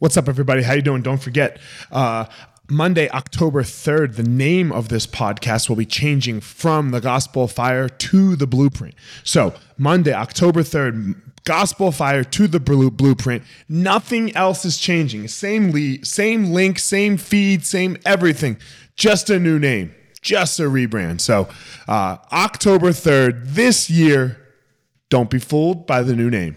What's up, everybody? How you doing? Don't forget, uh, Monday, October 3rd, the name of this podcast will be changing from the Gospel Fire to the Blueprint. So, Monday, October 3rd, Gospel Fire to the Blueprint. Nothing else is changing. Same lead, same link, same feed, same everything. Just a new name, just a rebrand. So, uh, October 3rd, this year, don't be fooled by the new name.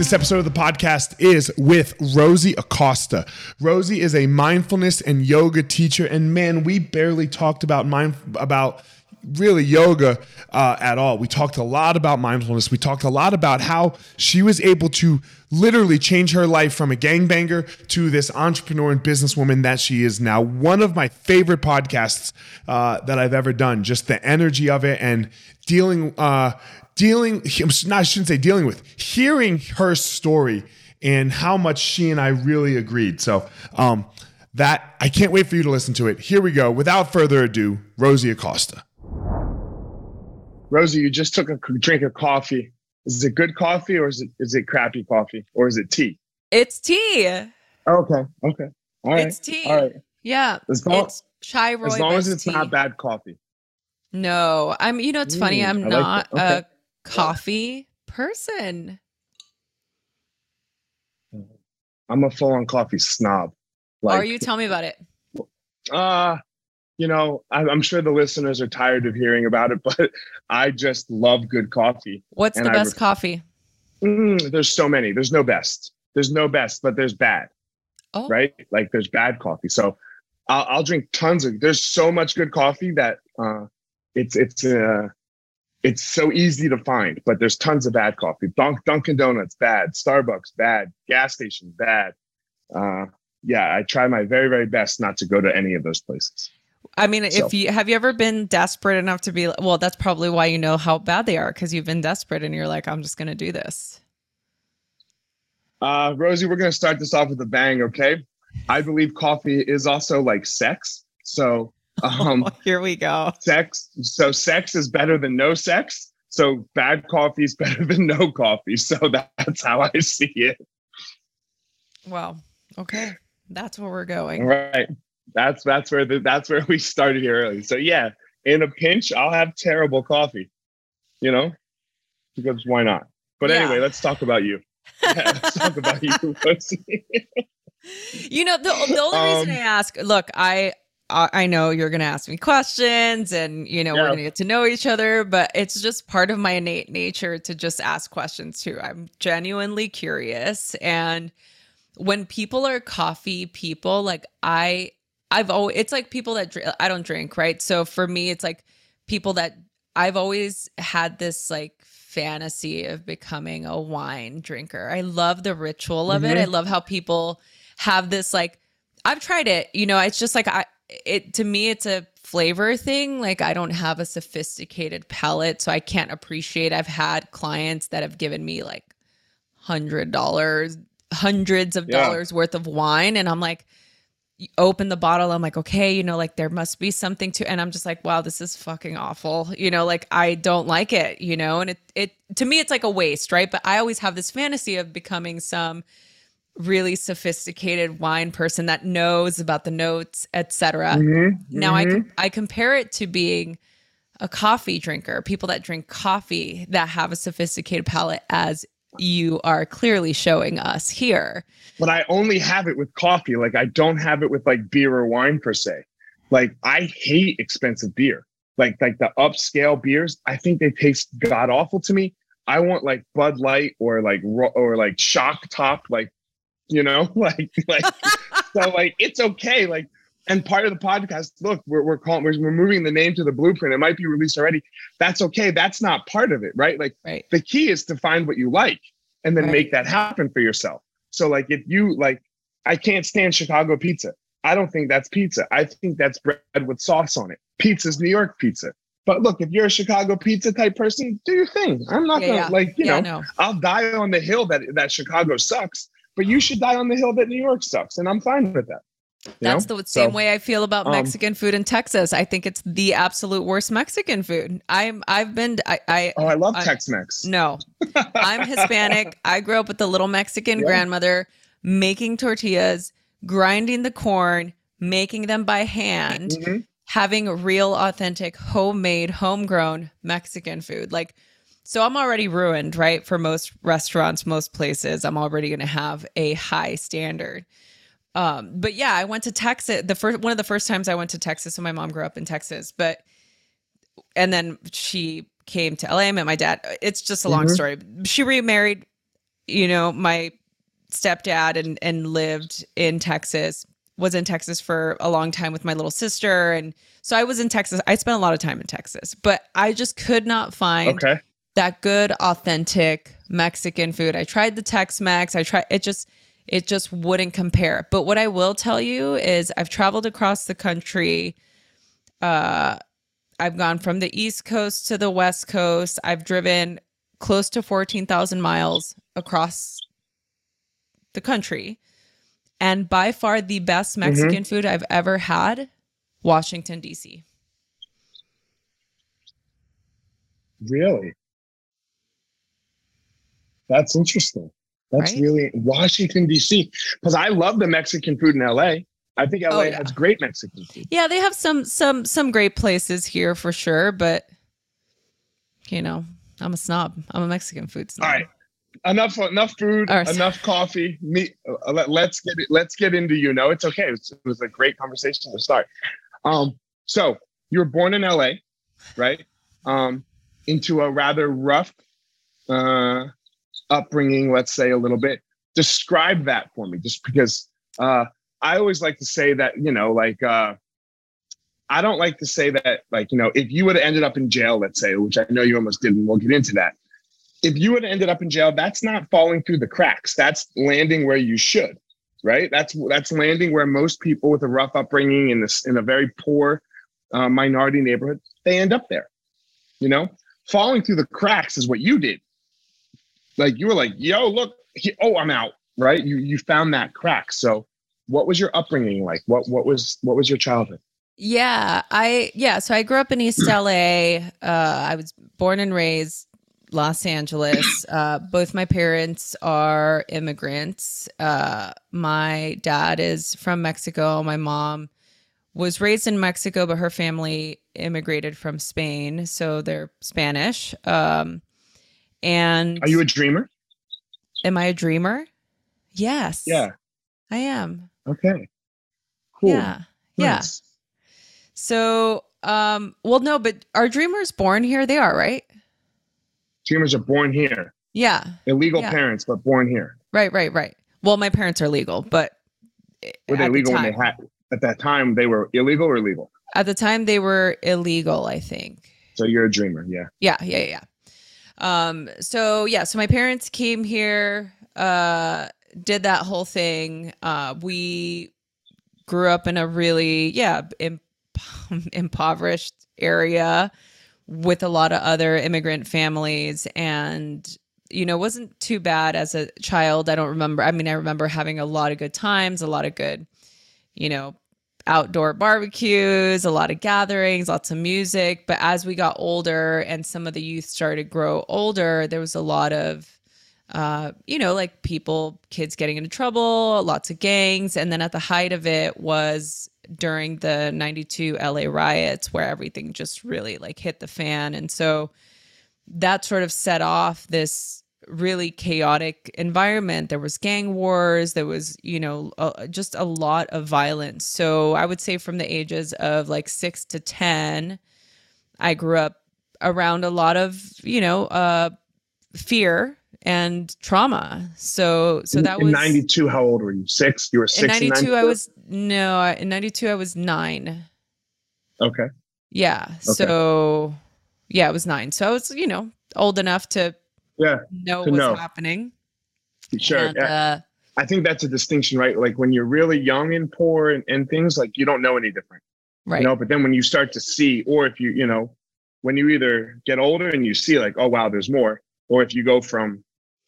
This episode of the podcast is with Rosie Acosta. Rosie is a mindfulness and yoga teacher, and man, we barely talked about mind about really yoga uh, at all. We talked a lot about mindfulness. We talked a lot about how she was able to literally change her life from a gangbanger to this entrepreneur and businesswoman that she is now. One of my favorite podcasts uh, that I've ever done. Just the energy of it and dealing. Uh, dealing, not, I shouldn't say dealing with, hearing her story and how much she and I really agreed. So, um, that I can't wait for you to listen to it. Here we go. Without further ado, Rosie Acosta. Rosie, you just took a drink of coffee. Is it good coffee or is it is it crappy coffee or is it tea? It's tea. okay. Okay. All right. It's tea. All right. Yeah. As long, it's chai As long as it's tea. not bad coffee. No, I'm. You know, it's mm, funny. I'm not okay. a coffee person. I'm a full on coffee snob. Like, Are you? Tell me about it. Uh, you know, I, am sure the listeners are tired of hearing about it, but I just love good coffee. What's the best coffee? Mm, there's so many. There's no best. There's no best, but there's bad. Oh. Right? Like there's bad coffee. So I'll, I'll drink tons of. There's so much good coffee that uh, it's it's uh, it's so easy to find, but there's tons of bad coffee. Dunk, Dunkin' Donuts, bad. Starbucks, bad. Gas station, bad. Uh, yeah, I try my very, very best not to go to any of those places. I mean, so. if you have you ever been desperate enough to be well, that's probably why you know how bad they are because you've been desperate and you're like, I'm just gonna do this. Uh, Rosie, we're gonna start this off with a bang, okay? I believe coffee is also like sex. So Um, oh, here we go. Sex. So sex is better than no sex. So bad coffee is better than no coffee. So that's how I see it. Well, okay, that's where we're going. Right. That's that's where the, that's where we started here early. So yeah, in a pinch, I'll have terrible coffee. You know, because why not? But yeah. anyway, let's talk about you. Yeah, let's talk about you. you know, the, the only um, reason I ask, look, I I know you're going to ask me questions and, you know, yeah. we're going to get to know each other, but it's just part of my innate nature to just ask questions too. I'm genuinely curious. And when people are coffee people, like I, I've always, it's like people that drink, I don't drink, right? So for me, it's like people that I've always had this like fantasy of becoming a wine drinker. I love the ritual of mm-hmm. it. I love how people have this like, I've tried it, you know, it's just like I, it to me it's a flavor thing. Like i don't have a sophisticated palate so i can't appreciate. I've had clients that have given me like hundred dollars hundreds of yeah. dollars worth of wine and i'm like open the bottle i'm like okay you know like there must be something to and i'm just like wow this is fucking awful you know like i don't like it you know and it it to me it's like a waste right? But i always have this fantasy of becoming some really sophisticated wine person that knows about the notes, etc. Mm-hmm, now mm-hmm. I I compare it to being a coffee drinker, people that drink coffee that have a sophisticated palate as you are clearly showing us here. But I only have it with coffee. Like I don't have it with like beer or wine per se. Like I hate expensive beer. Like like the upscale beers, I think they taste god awful to me. I want like Bud Light or like or like Shock Top, like you know like like so like it's okay like and part of the podcast, look, we're we're calling we're, we're moving the name to the blueprint. It might be released already. That's okay. That's not part of it, right? Like right. the key is to find what you like and then right. make that happen for yourself. So like if you like, I can't stand Chicago pizza. I don't think that's pizza. I think that's bread with sauce on it. Pizza's New York pizza. But look, if you're a Chicago pizza type person, do your thing. I'm not yeah, gonna yeah. like, you yeah, know, no. I'll die on the hill that that Chicago sucks, but you should die on the hill that New York sucks. And I'm fine with that. That's know? the same so, way I feel about um, Mexican food in Texas. I think it's the absolute worst Mexican food. I'm I've been I, I oh I love Tex-Mex. No, I'm Hispanic. I grew up with a little Mexican yeah. grandmother making tortillas, grinding the corn, making them by hand, mm-hmm. having real, authentic, homemade, homegrown Mexican food. Like, so I'm already ruined, right? For most restaurants, most places, I'm already going to have a high standard. Um, but yeah, I went to Texas. The first one of the first times I went to Texas, so my mom grew up in Texas, but and then she came to LA. I met my dad. It's just a long mm-hmm. story. She remarried, you know, my stepdad and and lived in Texas. Was in Texas for a long time with my little sister, and so I was in Texas. I spent a lot of time in Texas, but I just could not find okay. That good, authentic Mexican food. I tried the Tex-Mex. I tried it. Just it just wouldn't compare. But what I will tell you is I've traveled across the country. Uh, I've gone from the East Coast to the West Coast. I've driven close to 14,000 miles across the country. And by far the best mm-hmm. Mexican mm-hmm. food I've ever had, Washington, D.C. Really? That's interesting. That's right? really Washington D.C. Because I love the Mexican food in L.A. I think LA oh, yeah. has great Mexican food. Yeah, they have some some some great places here for sure, but you know, I'm a snob. I'm a Mexican food snob. All right. Enough enough food, right. enough coffee. Me uh, let, us get it let's get into you know. It's okay. It was, it was a great conversation to start. Um so you were born in LA, right? Um into a rather rough uh upbringing, let's say a little bit. Describe that for me, just because uh, I always like to say that, you know, like, uh, I don't like to say that, like, you know, if you would have ended up in jail, let's say, which I know you almost did, and we'll get into that. If you would have ended up in jail, that's not falling through the cracks. That's landing where you should, right? That's that's landing where most people with a rough upbringing in this in a very poor uh, minority neighborhood, they end up there. You know, falling through the cracks is what you did. Like you were like, yo, look, he, oh, I'm out. Right? You you found that crack. So, what was your upbringing like? What what was what was your childhood? Yeah, I yeah. So I grew up in East LA. Uh, I was born and raised Los Angeles. Uh, both my parents are immigrants. Uh, my dad is from Mexico. My mom was raised in Mexico, but her family immigrated from Spain, so they're Spanish. Um, and are you a dreamer? Am I a dreamer? Yes. Yeah. I am. Okay. Cool. Yeah. Nice. Yeah. So, um, well, no, but are dreamers born here? They are, right? Dreamers are born here. Yeah. Illegal yeah. parents, but born here. Right, right, right. Well, my parents are legal, but were they legal the when they had at that time they were illegal or legal? At the time they were illegal, I think. So you're a dreamer, yeah. Yeah, yeah, yeah. Um, so yeah, so my parents came here, uh, did that whole thing. Uh, we grew up in a really, yeah, imp- impoverished area with a lot of other immigrant families and you know wasn't too bad as a child i don't remember i mean i remember having a lot of good times a lot of good you know outdoor barbecues, a lot of gatherings, lots of music. But as we got older and some of the youth started to grow older, there was a lot of, uh, you know, like people, kids getting into trouble, lots of gangs. And then at the height of it was during the 92 LA riots where everything just really like hit the fan. And so that sort of set off this really chaotic environment. There was gang wars. There was, you know, uh, just a lot of violence. So I would say from the ages of like six to 10, I grew up around a lot of, you know, uh, fear and trauma. So so that in, was 92 how old were you? 6? You were 6 in 92, 92? I was no, in 92 I was 9. Okay. Yeah. Okay. So yeah, I was 9. So I was, you know, old enough to yeah, know what's know. happening. Sure. And, uh, I think that's a distinction, right? Like when you're really young and poor and, and things like you don't know any different. Right. You know, but then when you start to see, or if you, you know, when you either get older and you see like, oh wow, there's more, or if you go from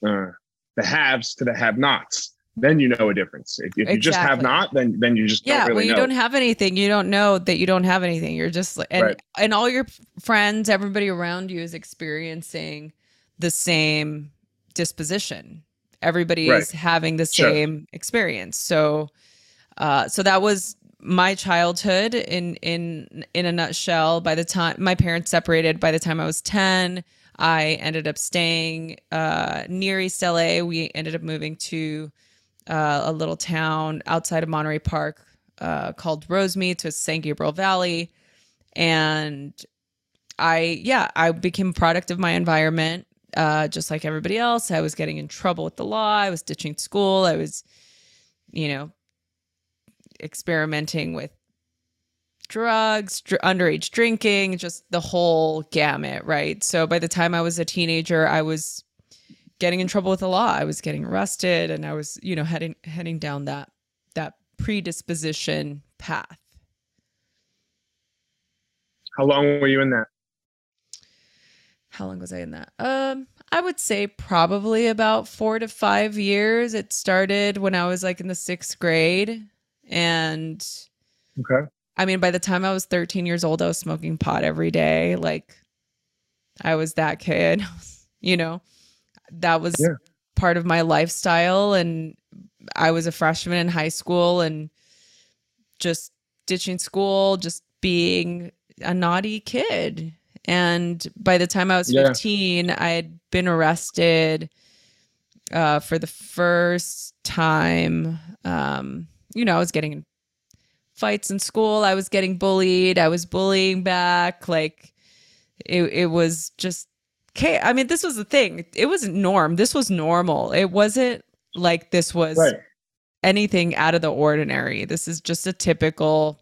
uh, the haves to the have-nots, then you know a difference. If, if exactly. you just have not, then then you just yeah. Really when you know. don't have anything, you don't know that you don't have anything. You're just and right. and all your friends, everybody around you is experiencing the same disposition. Everybody right. is having the same sure. experience. So, uh, so that was my childhood in in in a nutshell. By the time my parents separated, by the time I was ten I ended up staying uh, near East LA. We ended up moving to uh, a little town outside of Monterey Park uh, called Rosemead. It's San Gabriel Valley. And I, yeah, I became a product of my environment, uh, just like everybody else. I was getting in trouble with the law. I was ditching school. I was, you know, experimenting with drugs, dr- underage drinking, just the whole gamut, right? So by the time I was a teenager, I was getting in trouble with the law. I was getting arrested and I was, you know, heading heading down that that predisposition path. How long were you in that? How long was I in that? Um, I would say probably about 4 to 5 years. It started when I was like in the 6th grade and Okay. I mean, by the time I was 13 years old, I was smoking pot every day. Like, I was that kid, you know, that was yeah. part of my lifestyle. And I was a freshman in high school and just ditching school, just being a naughty kid. And by the time I was yeah. 15, I had been arrested uh, for the first time. Um, you know, I was getting fights in school. I was getting bullied. I was bullying back. Like it, it was just okay. I mean, this was the thing. It wasn't norm. This was normal. It wasn't like this was right. anything out of the ordinary. This is just a typical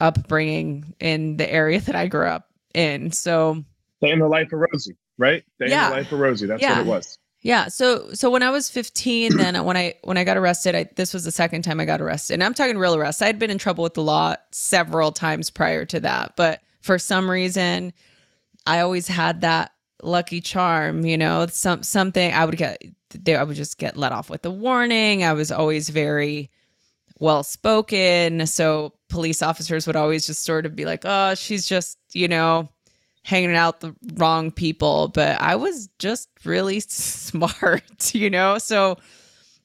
upbringing in the area that I grew up in. So, day in the life of Rosie, right? Day yeah. in the life of Rosie. That's yeah. what it was. Yeah. So so when I was 15, then when I when I got arrested, I this was the second time I got arrested. And I'm talking real arrest. I had been in trouble with the law several times prior to that, but for some reason, I always had that lucky charm. You know, some something I would get. They, I would just get let off with a warning. I was always very well spoken, so police officers would always just sort of be like, "Oh, she's just you know." hanging out the wrong people, but I was just really smart, you know? So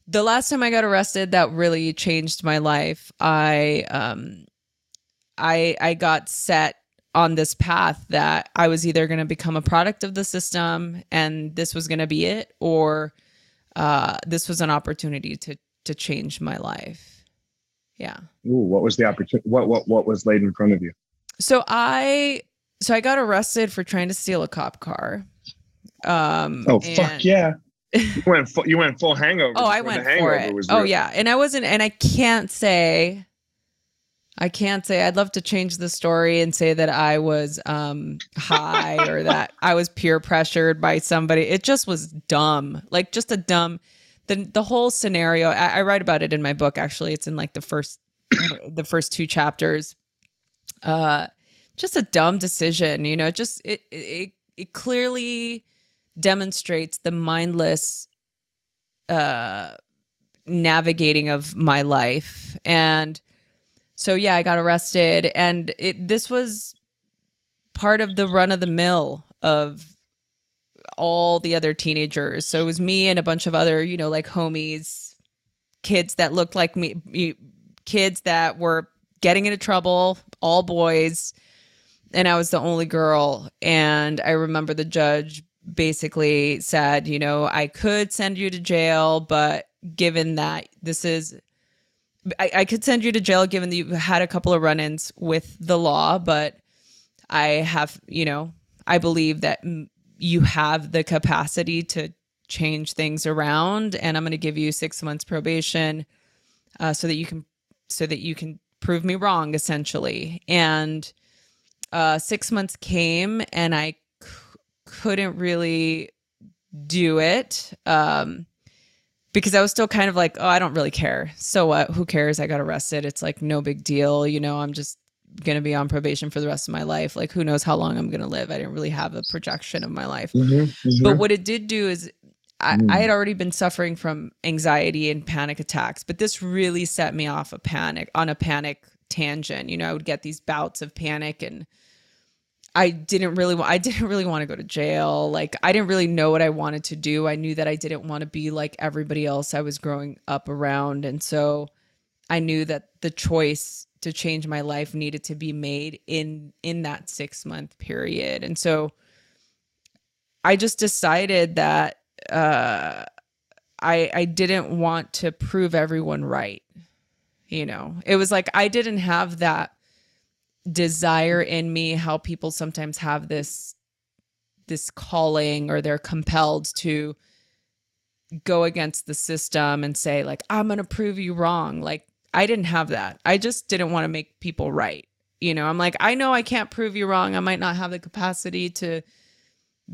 the last time I got arrested that really changed my life. I um I I got set on this path that I was either going to become a product of the system and this was going to be it or uh this was an opportunity to to change my life. Yeah. Ooh, what was the opportunity what what what was laid in front of you? So I so I got arrested for trying to steal a cop car. Um, oh fuck yeah! you went full, you went full hangover. Oh, I went for it. Oh yeah, and I wasn't, and I can't say, I can't say. I'd love to change the story and say that I was um high or that I was peer pressured by somebody. It just was dumb, like just a dumb. The the whole scenario. I, I write about it in my book. Actually, it's in like the first the first two chapters. Uh just a dumb decision you know just it it it clearly demonstrates the mindless uh navigating of my life and so yeah i got arrested and it this was part of the run of the mill of all the other teenagers so it was me and a bunch of other you know like homies kids that looked like me me kids that were getting into trouble all boys and I was the only girl. And I remember the judge basically said, you know, I could send you to jail, but given that this is, I, I could send you to jail given that you had a couple of run ins with the law, but I have, you know, I believe that you have the capacity to change things around and I'm going to give you 6 months probation uh, so that you can so that you can prove me wrong essentially. And uh 6 months came and I c- couldn't really do it. Um because I was still kind of like, oh, I don't really care. So what? Who cares? I got arrested. It's like no big deal. You know, I'm just going to be on probation for the rest of my life. Like, who knows how long I'm going to live? I didn't really have a projection of my life. Mm-hmm, mm-hmm. But what it did do is I, mm. I, had already been suffering from anxiety and panic attacks, but this really set me off a panic on a panic tangent. You know, I would get these bouts of panic and I didn't really I didn't really want to go to jail. Like I didn't really know what I wanted to do. I knew that I didn't want to be like everybody else I was growing up around. And so I knew that the choice to change my life needed to be made in in that 6 month period. And so I just decided that uh I I didn't want to prove everyone right. You know, it was like I didn't have that desire in me how people sometimes have this this calling or they're compelled to go against the system and say like I'm going to prove you wrong like I didn't have that. I just didn't want to make people right you know? I'm like I know I can't prove you wrong. I might not have the capacity to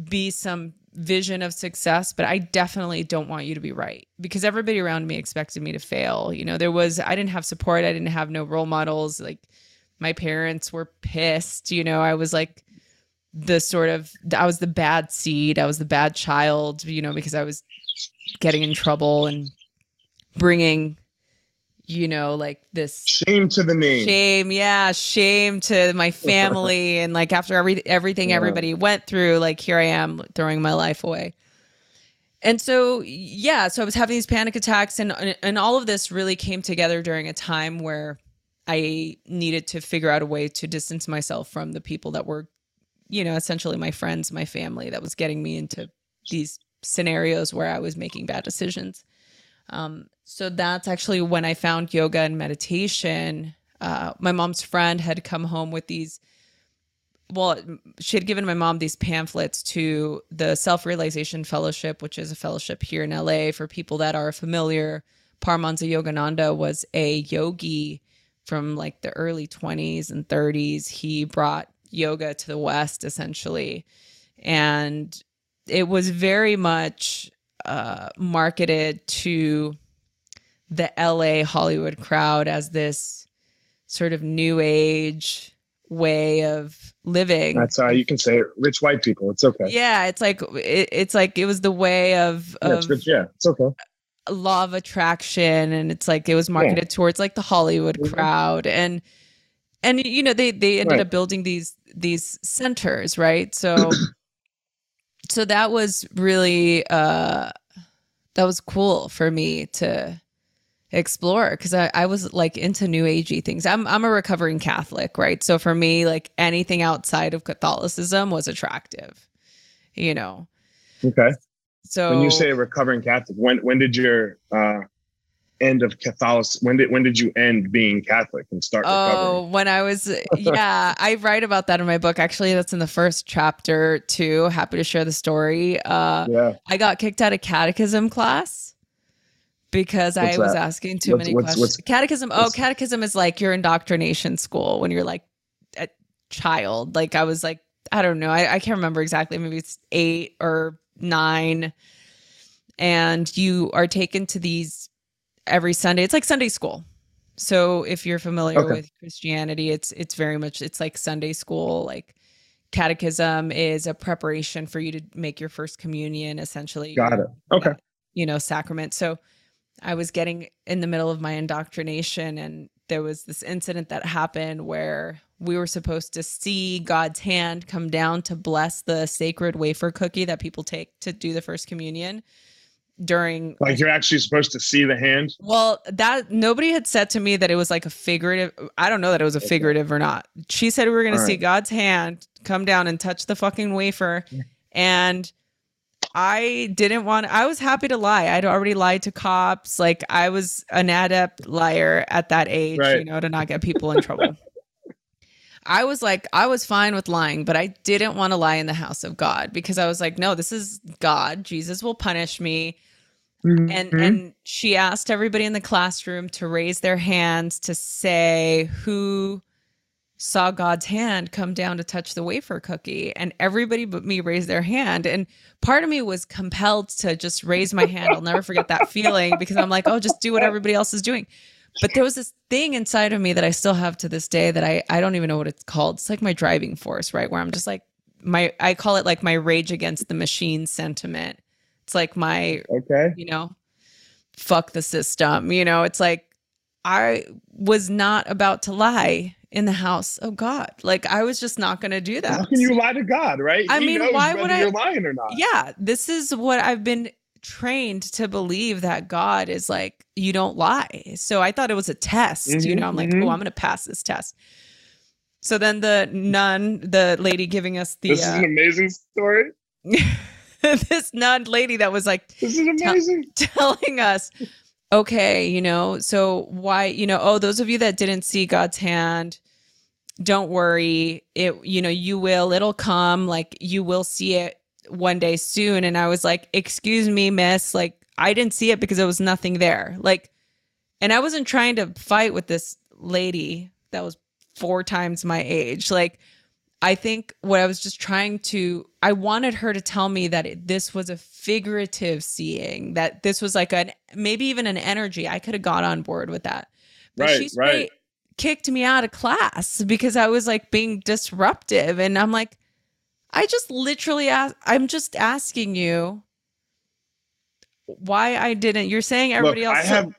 be some vision of success but I definitely don't want you to be right. Because everybody around me expected me to fail you know? There was I didn't have support. I didn't have no role models. Like my parents were pissed. You know, I was like the sort of, I was the bad seed. I was the bad child, you know, because I was getting in trouble and bringing, you know, like this shame to the name. Shame. Yeah. Shame to my family. and like after every, everything yeah. everybody went through, like here I am throwing my life away. And so, yeah, so I was having these panic attacks, and and all of this really came together during a time where I needed to figure out a way to distance myself from the people that were, you know, essentially my friends, my family that was getting me into these scenarios where I was making bad decisions. Um, so that's actually when I found yoga and meditation. Uh, my mom's friend had come home with these. Well, she had given my mom these pamphlets to the Self Realization Fellowship, which is a fellowship here in LA for people that are familiar. Paramahansa Yogananda was a yogi from like the early 20s and 30s. He brought yoga to the West essentially. And it was very much uh, marketed to the LA Hollywood crowd as this sort of new age way of living. That's how you can say it. Rich white people. It's okay. Yeah, it's like it, it's like it was the way of, yeah, of it's yeah, it's okay law of attraction and it's like it was marketed yeah. towards like the hollywood mm-hmm. crowd and and you know they they ended right. up building these these centers right so so that was really uh that was cool for me to explore because I, I was like into new agey things i'm i'm a recovering catholic right so for me like anything outside of catholicism was attractive you know okay so when you say recovering Catholic, when when did your uh, end of Catholic When did when did you end being Catholic and start? Oh, recovering? when I was yeah, I write about that in my book. Actually, that's in the first chapter too. Happy to share the story. Uh, yeah, I got kicked out of catechism class because what's I was asking too what's, many what's, questions. Catechism. Oh, catechism is like your indoctrination school when you're like a child. Like I was like I don't know. I, I can't remember exactly. Maybe it's eight or nine, and you are taken to these every Sunday. It's like Sunday school. So if you're familiar okay. with Christianity, it's it's very much it's like Sunday school. Like catechism is a preparation for you to make your first communion, essentially. Got it. Okay. You know, sacrament. So I was getting in the middle of my indoctrination and there was this incident that happened where we were supposed to see God's hand come down to bless the sacred wafer cookie that people take to do the first communion during like you're actually supposed to see the hand? Well that nobody had said to me that it was like a figurative i don't know that it was a figurative or not. She said we were going to see god's hand come down and touch the fucking wafer and i didn't want i was happy to lie i'd already lied to cops like i was an adept liar at that age right. you know to not get people in trouble I was like, I was fine with lying, but I didn't want to lie in the house of God because I was like, no, this is God. Jesus will punish me. Mm-hmm. And and she asked everybody in the classroom to raise their hands to say who saw God's hand come down to touch the wafer cookie. And everybody but me raised their hand. And part of me was compelled to just raise my hand. I'll never forget that feeling because I'm like, oh, just do what everybody else is doing. But there was this thing inside of me that I still have to this day that I, I don't even know what it's called. It's like my driving force, right? Where I'm just like, my, I call it like my rage against the machine sentiment. It's like my, okay, you know, fuck the system. You know, it's like I was not about to lie in the house of God. Like I was just not going to do that. How can you lie to God, right? I he mean, why would I? You're lying or not? Yeah, this is what I've been trained to believe that God is like you don't lie. So I thought it was a test. Mm-hmm, you know, I'm like, mm-hmm. oh, I'm going to pass this test. So then the nun, the lady giving us the. This is an uh, amazing story. this nun lady that was like, this is amazing, t- telling us okay, you know, so why, you know, oh, those of you that didn't see God's hand, don't worry. It, you know, you will, it'll come, like you will see it one day soon. And I was like, excuse me, miss, like I didn't see it because there was nothing there. Like, and I wasn't trying to fight with this lady that was four times my age. Like, I think what I was just trying to, I wanted her to tell me that it, this was a figurative seeing, that this was like an, maybe even an energy. I could have got on board with that. But right, she right. kicked me out of class because I was like being disruptive. And I'm like, I just literally ask, I'm just asking you why I didn't. You're saying everybody Look, else. I have,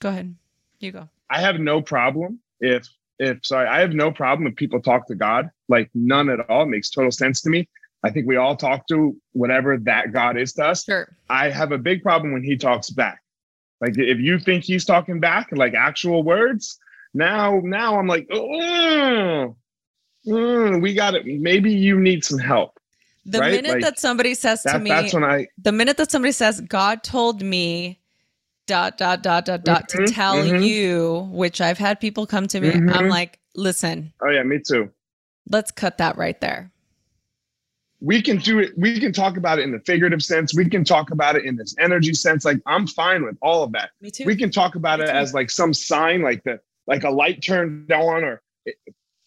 go ahead. You go. I have no problem if if sorry, I have no problem if people talk to God, like none at all. It makes total sense to me. I think we all talk to whatever that God is to us. Sure. I have a big problem when he talks back. Like if you think he's talking back, like actual words, now now I'm like, oh, mm, we got it. Maybe you need some help. The right? minute like, that somebody says that, to me, that's when I. The minute that somebody says, "God told me," dot dot dot dot dot mm-hmm, to tell mm-hmm. you, which I've had people come to me. Mm-hmm. I'm like, listen. Oh yeah, me too. Let's cut that right there. We can do it. We can talk about it in the figurative sense. We can talk about it in this energy sense. Like I'm fine with all of that. Me too. We can talk about me it too. as like some sign, like the like a light turned on, or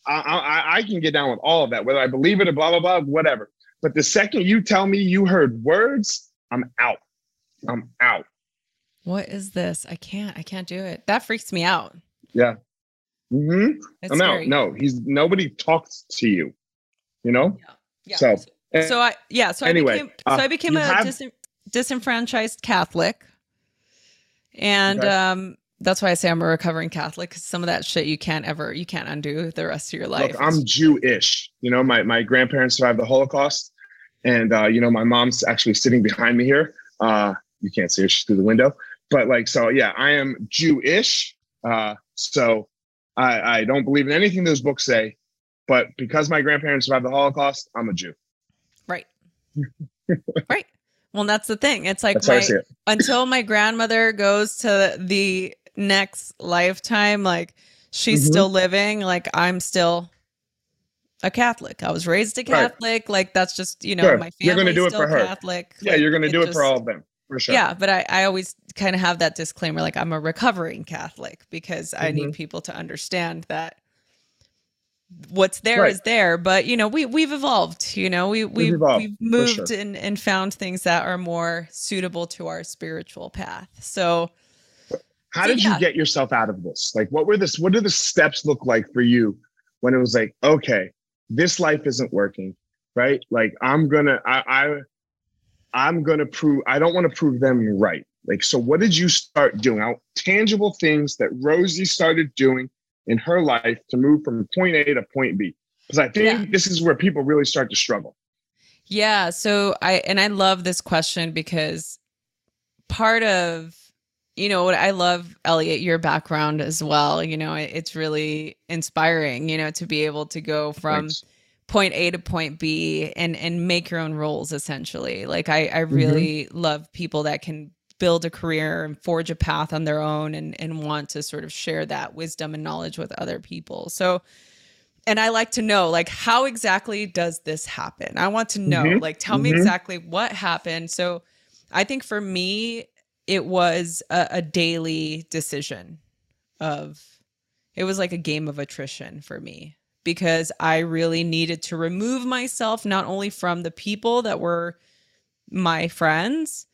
I, I I can get down with all of that, whether I believe it or blah blah blah, whatever. But the second you tell me you heard words, I'm out. I'm out. What is this? I can't. I can't do it. That freaks me out. Yeah. Mm-hmm. I'm scary. out. No, he's nobody talks to you. You know. Yeah. yeah. So. So I yeah. So anyway, I became, uh, so I became a have, dis- disenfranchised Catholic, and okay. um, that's why I say I'm a recovering Catholic because some of that shit you can't ever you can't undo the rest of your life. Look, I'm Jewish. You know, my my grandparents survived the Holocaust, and uh, you know my mom's actually sitting behind me here. Uh, you can't see her; she's through the window but like so yeah i am jewish uh, so I, I don't believe in anything those books say but because my grandparents survived the holocaust i'm a jew right right well that's the thing it's like my, it. until my grandmother goes to the next lifetime like she's mm-hmm. still living like i'm still a Catholic. I was raised a Catholic. Right. Like that's just you know sure. my family. You're going to do it for her. Catholic. Yeah, like, you're going to do it just, for all of them for sure. Yeah, but I, I always kind of have that disclaimer like I'm a recovering Catholic because mm-hmm. I need mm-hmm. people to understand that what's there right. is there but you know we we've evolved you know we we we've, we've moved sure. and and found things that are more suitable to our spiritual path so how so, did yeah. you get yourself out of this like what were this what did the steps look like for you when it was like okay this life isn't working right like i'm gonna i i I'm going to prove, I don't want to prove them right. Like, so what did you start doing? Out tangible things that Rosie started doing in her life to move from point A to point B. Because I think yeah. this is where people really start to struggle. Yeah. So I, and I love this question because part of, you know, what I love, Elliot, your background as well. You know, it's really inspiring, you know, to be able to go from, Thanks point A to point B and and make your own roles essentially. Like I I mm-hmm. really mm-hmm. love people that can build a career and forge a path on their own and and want to sort of share that wisdom and knowledge with other people. So and I like to know like how exactly does this happen? I want to know. Mm-hmm. Like tell mm-hmm. me exactly what happened. So I think for me it was a, a daily decision of it was like a game of attrition for me because I really needed to remove myself not only from the people that were my friends,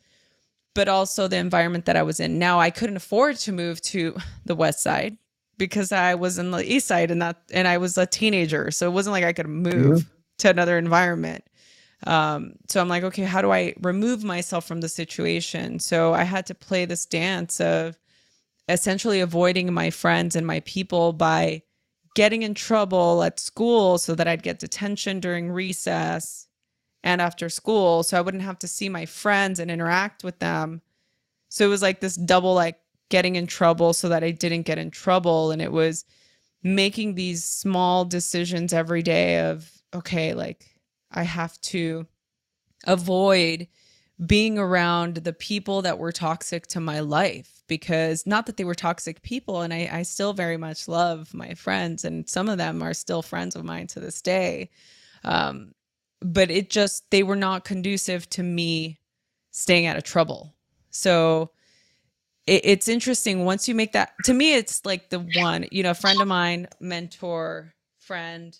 but also the environment that I was in. Now I couldn't afford to move to the west side because I was in the east side and that and I was a teenager. So it wasn't like I could move to another environment. Um, so I'm like, okay, how do I remove myself from the situation? So I had to play this dance of essentially avoiding my friends and my people by getting in trouble at school so that I'd get detention during recess and after school so I wouldn't have to see my friends and interact with them. So it was like this double like getting in trouble so that I didn't get in trouble and it was making these small decisions every day of okay, like I have to avoid being around the people that were toxic to my life because not that they were toxic people and I, I still very much love my friends and some of them are still friends of mine to this day. Um, but it just they were not conducive to me staying out of trouble. So it, it's interesting once you make that to me it's like the one you know a friend of mine mentor friend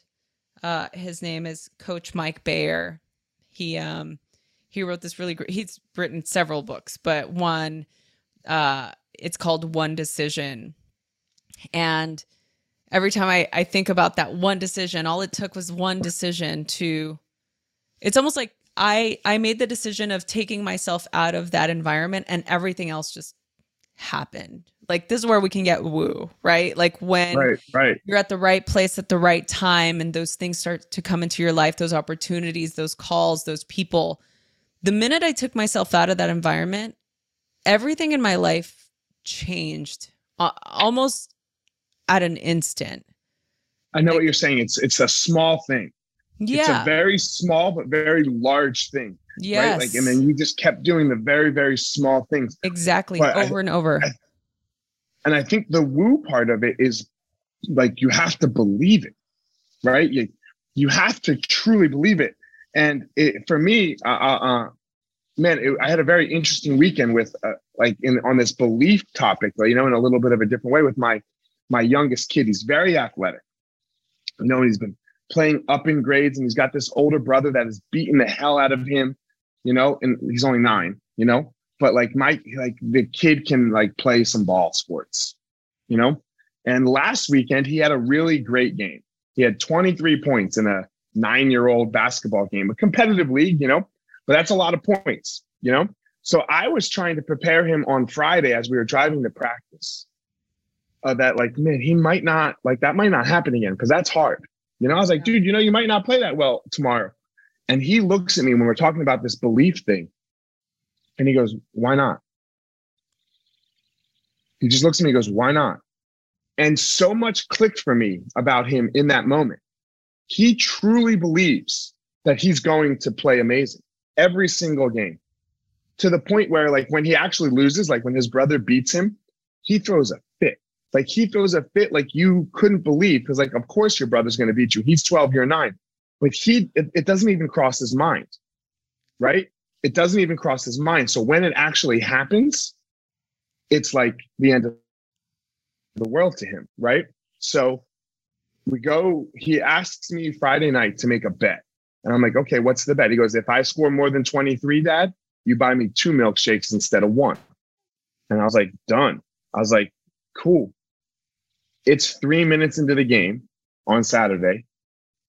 uh his name is coach mike bayer he um he wrote this really great he's written several books but one uh it's called one decision. And every time I, I think about that one decision all it took was one decision to it's almost like i i made the decision of taking myself out of that environment and everything else just happened. Like this is where we can get woo right? Like when right, right. you're at the right place at the right time and those things start to come into your life those opportunities those calls those people. The minute I took myself out of that environment, everything in my life changed uh, almost at an instant. I know like, what you're saying. It's it's a small thing. Yeah. It's a very small but very large thing. Yes. Right? Like and then you just kept doing the very, very small things. Exactly. But over I, and over. I, and I think the woo part of it is like you have to believe it. Right? You you have to truly believe it. And it, for me, uh, uh, uh, man, it, I had a very interesting weekend with uh, like in on this belief topic, but you know, in a little bit of a different way with my my youngest kid. He's very athletic. You know, he's been playing up in grades, and he's got this older brother that is beating the hell out of him. You know, and he's only nine. You know, but like my like the kid can like play some ball sports. You know, and last weekend he had a really great game. He had 23 points in a nine year old basketball game, a competitive league, you know, but that's a lot of points, you know? So I was trying to prepare him on Friday as we were driving to practice. Uh, that like, man, he might not like that might not happen again because that's hard. You know, I was like, dude, you know, you might not play that well tomorrow. And he looks at me when we're talking about this belief thing, and he goes, "Why not?" He just looks at me and goes, "Why not?" And so much clicked for me about him in that moment he truly believes that he's going to play amazing every single game to the point where like when he actually loses like when his brother beats him he throws a fit. Like he throws a fit like you couldn't believe because like of course your brother's going to beat you. He's 12 you're 9 but he it, it doesn't even cross his mind right? It doesn't even cross his mind. So when it actually happens it's like the end of the world to him right? So we go, he asks me Friday night to make a bet. And I'm like, okay, what's the bet? He goes, if I score more than 23, dad, you buy me two milkshakes instead of one. And I was like, done. I was like, cool. It's three minutes into the game on Saturday.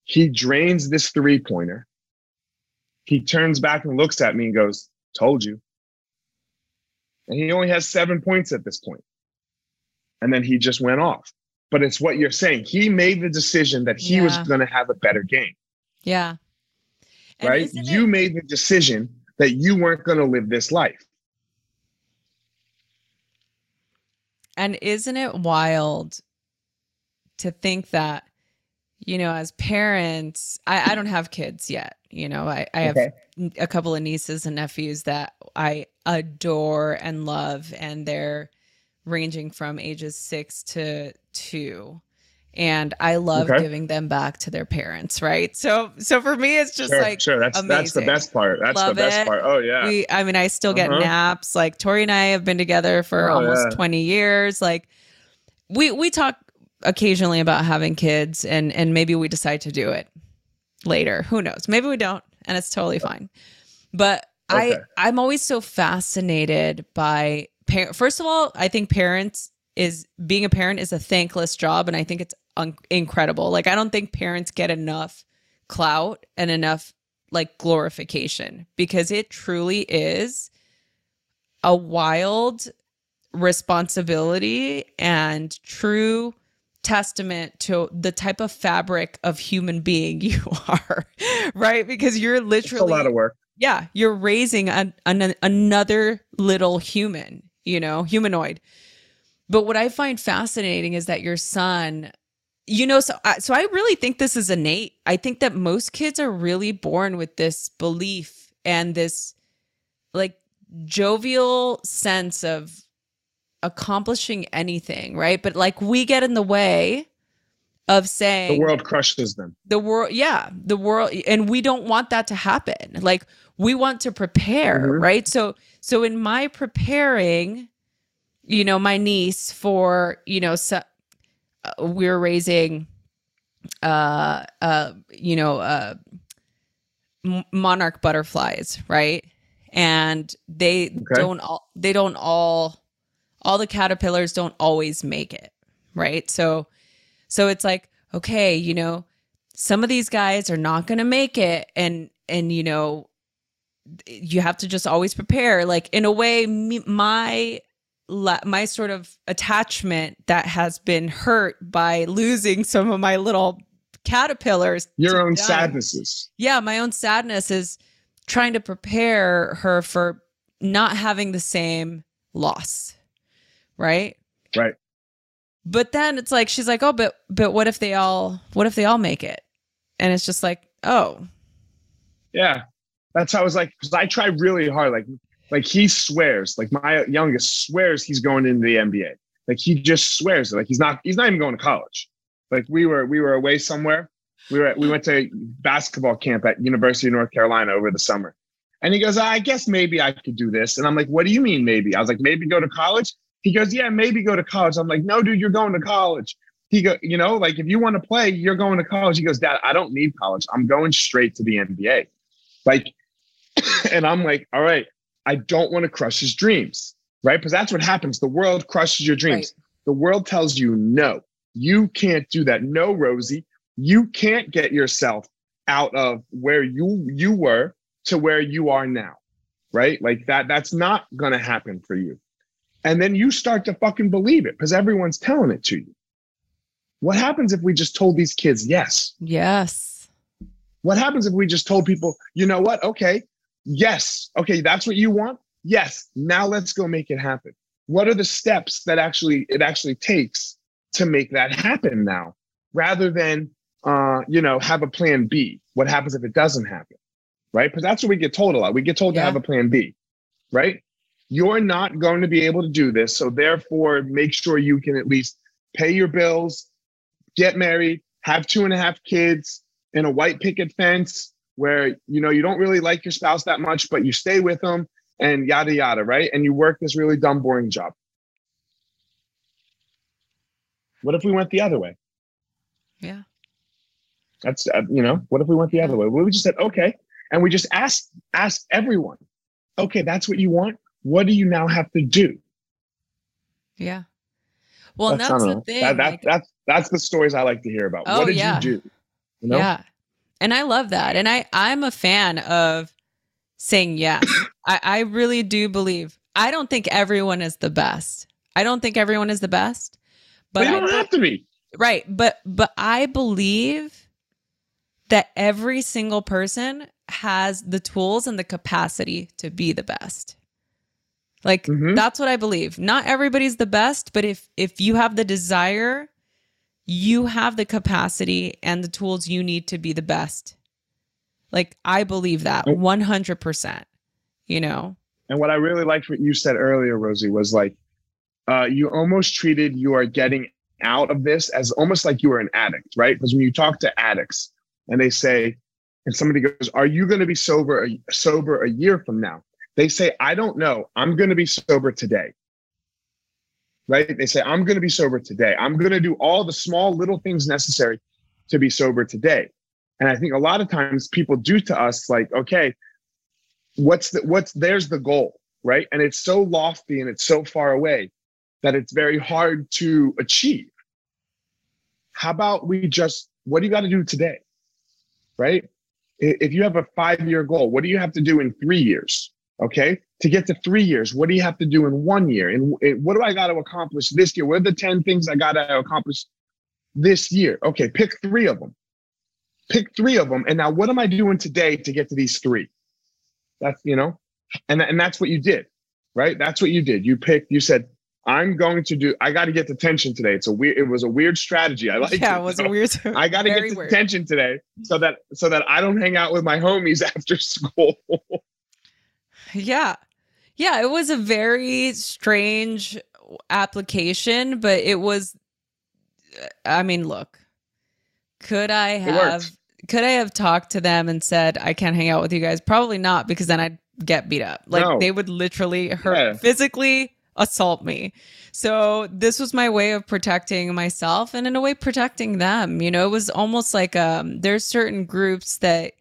He drains this three pointer. He turns back and looks at me and goes, told you. And he only has seven points at this point. And then he just went off but it's what you're saying. He made the decision that he yeah. was going to have a better game. Yeah. Right? You it- made the decision that you weren't going to live this life. And isn't it wild to think that, you know, as parents, I, I don't have kids yet. You know, I, I have okay. a couple of nieces and nephews that I adore and love, and they're ranging from ages six to two. And I love okay. giving them back to their parents, right? So so for me it's just sure, like sure that's amazing. that's the best part. That's love the best it. part. Oh yeah. We I mean I still get uh-huh. naps. Like Tori and I have been together for oh, almost yeah. 20 years. Like we we talk occasionally about having kids and and maybe we decide to do it later. Who knows? Maybe we don't and it's totally fine. But okay. I I'm always so fascinated by par- first of all, I think parents is being a parent is a thankless job and I think it's un- incredible. Like I don't think parents get enough clout and enough like glorification because it truly is a wild responsibility and true testament to the type of fabric of human being you are, right? Because you're literally it's a lot of work. Yeah, you're raising an, an, another little human, you know, humanoid. But what I find fascinating is that your son, you know, so I, so I really think this is innate. I think that most kids are really born with this belief and this like jovial sense of accomplishing anything, right? But like we get in the way of saying the world crushes them. The world, yeah, the world, and we don't want that to happen. Like we want to prepare, mm-hmm. right? So, so in my preparing, you know, my niece for, you know, so, we're raising, uh, uh, you know, uh, monarch butterflies, right? And they okay. don't all, they don't all, all the caterpillars don't always make it, right? So, so it's like, okay, you know, some of these guys are not going to make it. And, and, you know, you have to just always prepare. Like in a way, me, my my sort of attachment that has been hurt by losing some of my little caterpillars. Your own die. sadnesses. Yeah, my own sadness is trying to prepare her for not having the same loss. Right? Right. But then it's like she's like, "Oh, but but what if they all what if they all make it?" And it's just like, "Oh." Yeah. That's how I was like cuz I try really hard like like he swears, like my youngest swears he's going into the NBA. Like he just swears Like he's not he's not even going to college. Like we were we were away somewhere. We were at, we went to basketball camp at University of North Carolina over the summer. And he goes, I guess maybe I could do this. And I'm like, what do you mean maybe? I was like, maybe go to college. He goes, yeah, maybe go to college. I'm like, no, dude, you're going to college. He go, you know, like if you want to play, you're going to college. He goes, Dad, I don't need college. I'm going straight to the NBA. Like, and I'm like, all right, I don't want to crush his dreams, right? Because that's what happens. The world crushes your dreams. Right. The world tells you, no, you can't do that. No, Rosie, you can't get yourself out of where you you were to where you are now, right? Like that. That's not gonna happen for you. And then you start to fucking believe it because everyone's telling it to you. What happens if we just told these kids yes? Yes. What happens if we just told people, you know what? Okay, Yes. Okay, that's what you want? Yes. Now let's go make it happen. What are the steps that actually it actually takes to make that happen now rather than uh, you know, have a plan B. What happens if it doesn't happen? Right? Because that's what we get told a lot. We get told yeah. to have a plan B, right? You're not going to be able to do this. So therefore, make sure you can at least pay your bills, get married, have two and a half kids in a white picket fence, where you know you don't really like your spouse that much, but you stay with them and yada yada, right? And you work this really dumb, boring job. What if we went the other way? Yeah. That's uh, you know, what if we went the other way? Well, we just said okay, and we just asked asked everyone, okay, that's what you want. What do you now have to do? Yeah. Well, that's, that's the thing. That, that, like, that's that's the stories I like to hear about. Oh, what did yeah. you do? You know? Yeah. And I love that. And I, I'm a fan of saying yes. I, I really do believe. I don't think everyone is the best. I don't think everyone is the best. But they don't I, have to be. Right. But but I believe that every single person has the tools and the capacity to be the best. Like mm-hmm. that's what I believe. Not everybody's the best, but if if you have the desire you have the capacity and the tools you need to be the best. Like I believe that 100%, you know. And what I really liked what you said earlier Rosie was like uh you almost treated you are getting out of this as almost like you were an addict, right? Because when you talk to addicts and they say, and somebody goes, "Are you going to be sober sober a year from now?" They say, "I don't know. I'm going to be sober today." Right? They say, "I'm going to be sober today. I'm going to do all the small little things necessary to be sober today." And I think a lot of times people do to us like, "Okay, what's the what's there's the goal, right?" And it's so lofty and it's so far away that it's very hard to achieve. How about we just what do you got to do today? Right? if you have a five year goal, what do you have to do in three years? Okay. To get to three years, what do you have to do in one year? And what do I got to accomplish this year? What are the 10 things I got to accomplish this year? Okay. Pick three of them. Pick three of them. And now what am I doing today to get to these three? That's, you know, and, and that's what you did, right? That's what you did. You picked, you said, I'm going to do. I got to get detention today. It's a weird. It was a weird strategy. I like. Yeah, it, it was a weird. I got to get detention today so that so that I don't hang out with my homies after school. yeah, yeah. It was a very strange application, but it was. I mean, look. Could I have? Could I have talked to them and said I can't hang out with you guys? Probably not, because then I'd get beat up. Like no. they would literally hurt yeah. physically assault me. So this was my way of protecting myself and in a way protecting them. You know, it was almost like um there's certain groups that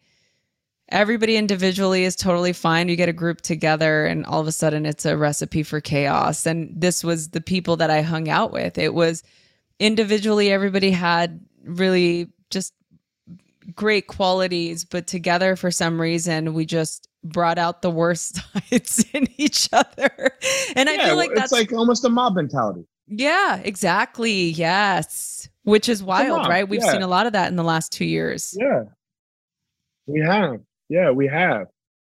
everybody individually is totally fine. You get a group together and all of a sudden it's a recipe for chaos. And this was the people that I hung out with. It was individually everybody had really just great qualities, but together for some reason we just brought out the worst sides in each other. And yeah, I feel like it's that's like almost a mob mentality. Yeah, exactly. Yes. Which is wild, right? We've yeah. seen a lot of that in the last two years. Yeah. We have. Yeah, we have.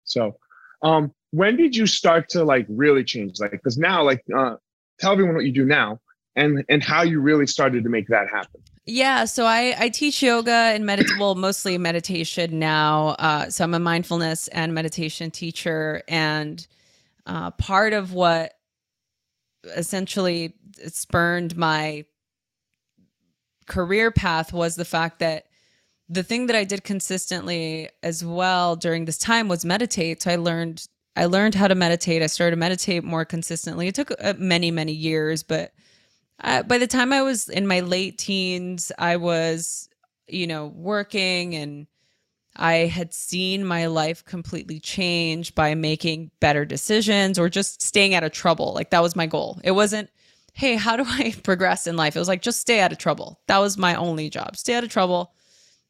So um when did you start to like really change? Like because now, like uh tell everyone what you do now and and how you really started to make that happen. Yeah, so I, I teach yoga and medit well, mostly meditation now. Uh, so I'm a mindfulness and meditation teacher, and uh, part of what essentially spurned my career path was the fact that the thing that I did consistently as well during this time was meditate. So I learned I learned how to meditate. I started to meditate more consistently. It took uh, many many years, but uh, by the time I was in my late teens, I was, you know, working and I had seen my life completely change by making better decisions or just staying out of trouble. Like that was my goal. It wasn't, hey, how do I progress in life? It was like, just stay out of trouble. That was my only job. Stay out of trouble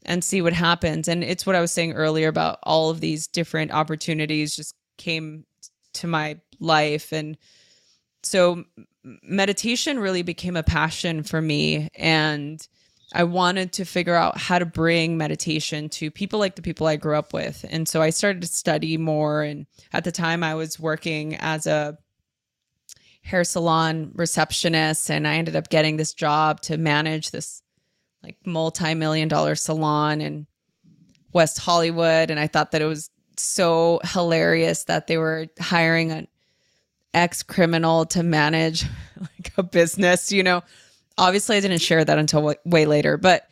and see what happens. And it's what I was saying earlier about all of these different opportunities just came to my life. And so meditation really became a passion for me and I wanted to figure out how to bring meditation to people like the people I grew up with. And so I started to study more and at the time I was working as a hair salon receptionist and I ended up getting this job to manage this like multi-million dollar salon in West Hollywood and I thought that it was so hilarious that they were hiring an ex criminal to manage like a business, you know. Obviously, I didn't share that until w- way later, but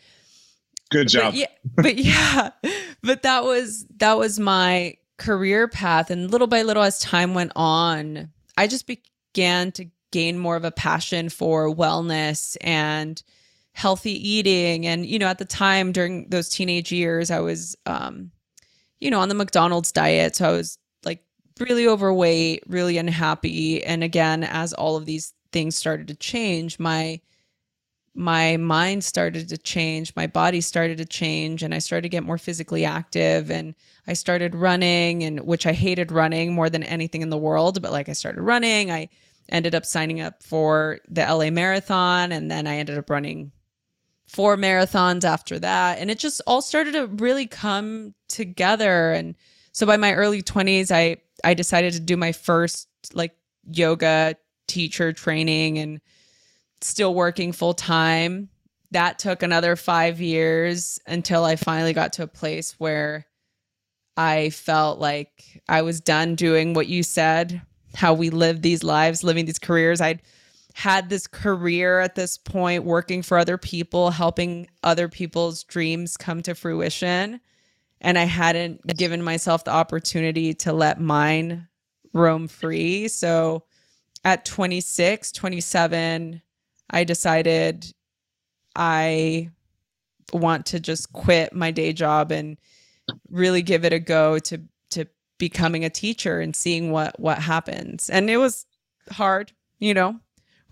good job. But yeah, but yeah, but that was that was my career path, and little by little, as time went on, I just began to gain more of a passion for wellness and healthy eating. And you know, at the time during those teenage years, I was, um, you know, on the McDonald's diet, so I was like really overweight, really unhappy. And again, as all of these things started to change, my my mind started to change, my body started to change, and I started to get more physically active. And I started running, and which I hated running more than anything in the world. But like I started running, I ended up signing up for the LA Marathon, and then I ended up running four marathons after that. And it just all started to really come together. And so by my early 20s, I I decided to do my first like yoga teacher training and still working full time. That took another five years until I finally got to a place where I felt like I was done doing what you said, how we live these lives, living these careers. I'd had this career at this point working for other people, helping other people's dreams come to fruition. And I hadn't given myself the opportunity to let mine roam free. So at 26, 27, I decided I want to just quit my day job and really give it a go to to becoming a teacher and seeing what what happens. And it was hard, you know,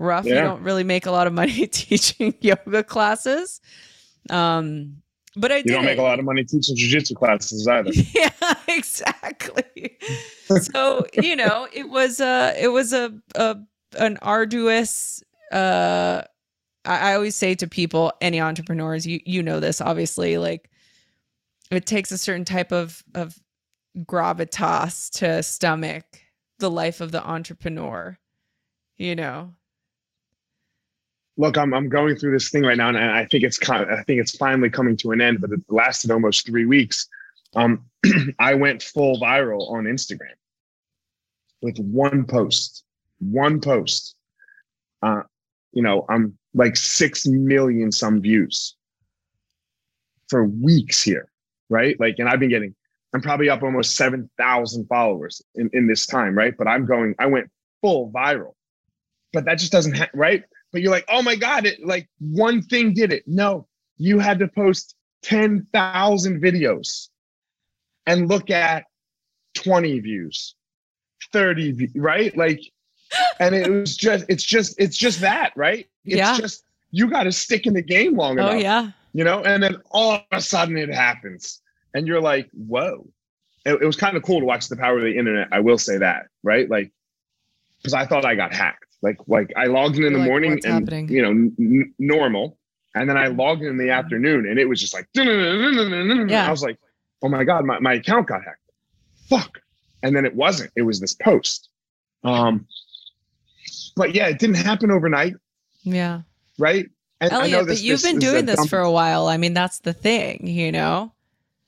rough. Yeah. You don't really make a lot of money teaching yoga classes. Um but I you don't make a lot of money teaching jujitsu classes either. Yeah, exactly. so you know, it was a it was a, a an arduous. Uh, I, I always say to people, any entrepreneurs, you you know this obviously, like it takes a certain type of of gravitas to stomach the life of the entrepreneur. You know, look, I'm I'm going through this thing right now, and I think it's kind of, I think it's finally coming to an end, but it lasted almost three weeks. Um, I went full viral on Instagram with one post, one post. Uh, you know, I'm like six million some views for weeks here, right? Like, and I've been getting, I'm probably up almost seven thousand followers in in this time, right? But I'm going, I went full viral, but that just doesn't, ha- right? But you're like, oh my God, it like one thing did it. No, you had to post 10,000 videos and look at 20 views, 30, right? Like, and it was just, it's just, it's just that, right? It's yeah. just, you got to stick in the game long oh, enough. Oh, yeah. You know, and then all of a sudden it happens. And you're like, whoa. It, it was kind of cool to watch the power of the internet. I will say that, right? Like, because I thought I got hacked. Like like I logged in in the like, morning and happening? you know n- normal, and then I logged in in the afternoon and it was just like yeah. I was like, oh my god, my, my account got hacked. Fuck. And then it wasn't. It was this post. Um, but yeah, it didn't happen overnight. Yeah. Right. And Elliot, this, but you've been doing this, for a while. I mean, that's the thing, you know.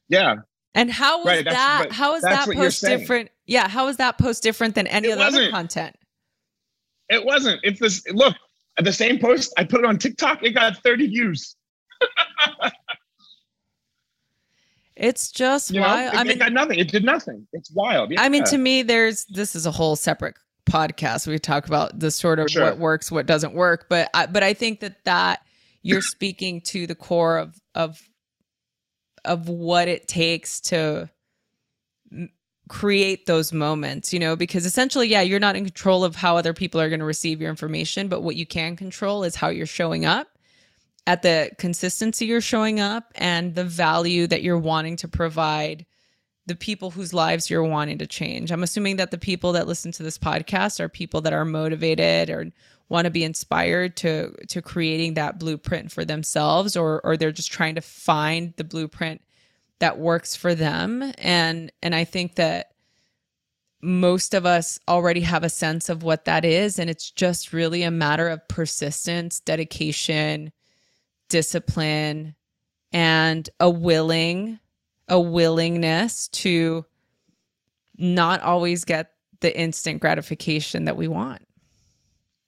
Yeah. And how was right, that? How is that post different? Yeah, how is that post different than any other content? It wasn't. It's this. Look, at the same post I put it on TikTok. It got 30 views. it's just you wild. Know, it, I mean, it got nothing. It did nothing. It's wild. Yeah. I mean, to me, there's this is a whole separate podcast. We talk about the sort of sure. what works, what doesn't work. But I, but I think that that you're speaking to the core of of of what it takes to create those moments, you know, because essentially, yeah, you're not in control of how other people are going to receive your information, but what you can control is how you're showing up at the consistency you're showing up and the value that you're wanting to provide the people whose lives you're wanting to change. I'm assuming that the people that listen to this podcast are people that are motivated or want to be inspired to to creating that blueprint for themselves or or they're just trying to find the blueprint that works for them and and I think that most of us already have a sense of what that is and it's just really a matter of persistence, dedication, discipline and a willing a willingness to not always get the instant gratification that we want.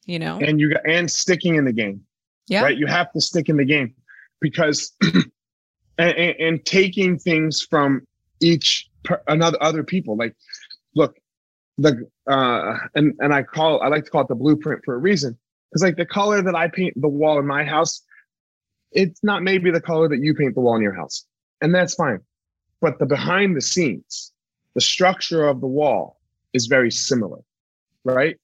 You know? And you and sticking in the game. Yeah. Right? You have to stick in the game because and, and, and taking things from each per, another other people. Like, look, the uh, and and I call I like to call it the blueprint for a reason because like the color that I paint the wall in my house, it's not maybe the color that you paint the wall in your house, and that's fine. But the behind the scenes, the structure of the wall is very similar, right?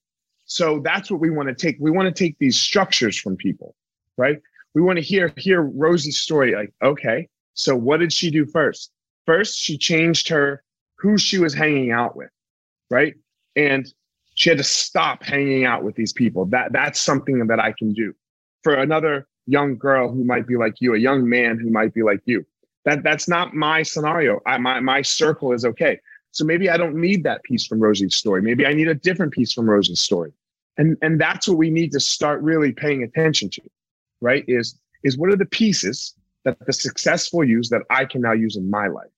So that's what we want to take. We want to take these structures from people, right? We want to hear hear Rosie's story. Like, okay, so what did she do first? First, she changed her who she was hanging out with, right? And she had to stop hanging out with these people. That that's something that I can do. For another young girl who might be like you, a young man who might be like you. That that's not my scenario. I, my my circle is okay. So maybe I don't need that piece from Rosie's story. Maybe I need a different piece from Rosie's story. And and that's what we need to start really paying attention to, right? Is is what are the pieces that the successful use that I can now use in my life.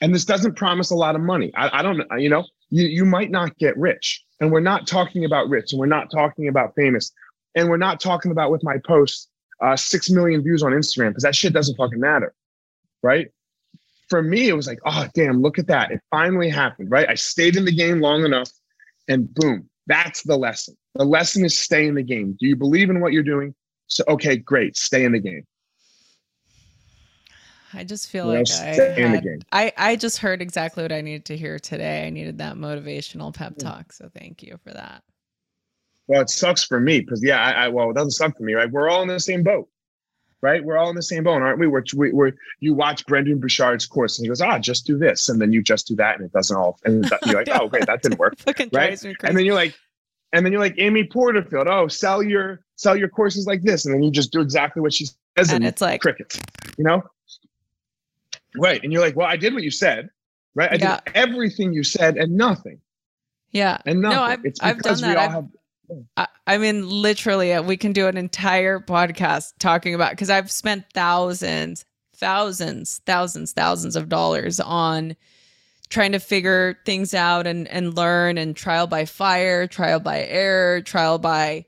And this doesn't promise a lot of money. I, I don't, you know, you, you might not get rich, and we're not talking about rich and we're not talking about famous and we're not talking about with my posts uh, 6 million views on Instagram because that shit doesn't fucking matter. Right. For me, it was like, oh, damn, look at that. It finally happened. Right. I stayed in the game long enough and boom, that's the lesson. The lesson is stay in the game. Do you believe in what you're doing? So, okay, great. Stay in the game. I just feel like I, had, I I just heard exactly what I needed to hear today. I needed that motivational pep talk. So thank you for that. Well, it sucks for me because yeah, I, I, well, it doesn't suck for me, right? We're all in the same boat, right? We're all in the same boat, aren't we? We're, we, we're you watch Brendon Burchard's course and he goes, ah, just do this, and then you just do that, and it doesn't all, and you're like, oh, okay, that didn't work, right? And then you're like, and then you're like Amy Porterfield, oh, sell your sell your courses like this, and then you just do exactly what she says, and, and it's like crickets, you know? Right, and you're like, well, I did what you said, right? I yeah. did everything you said and nothing. Yeah, and nothing. No, I've, I've done that. I've, have, I, I mean, literally, uh, we can do an entire podcast talking about because I've spent thousands, thousands, thousands, thousands of dollars on trying to figure things out and and learn and trial by fire, trial by error, trial by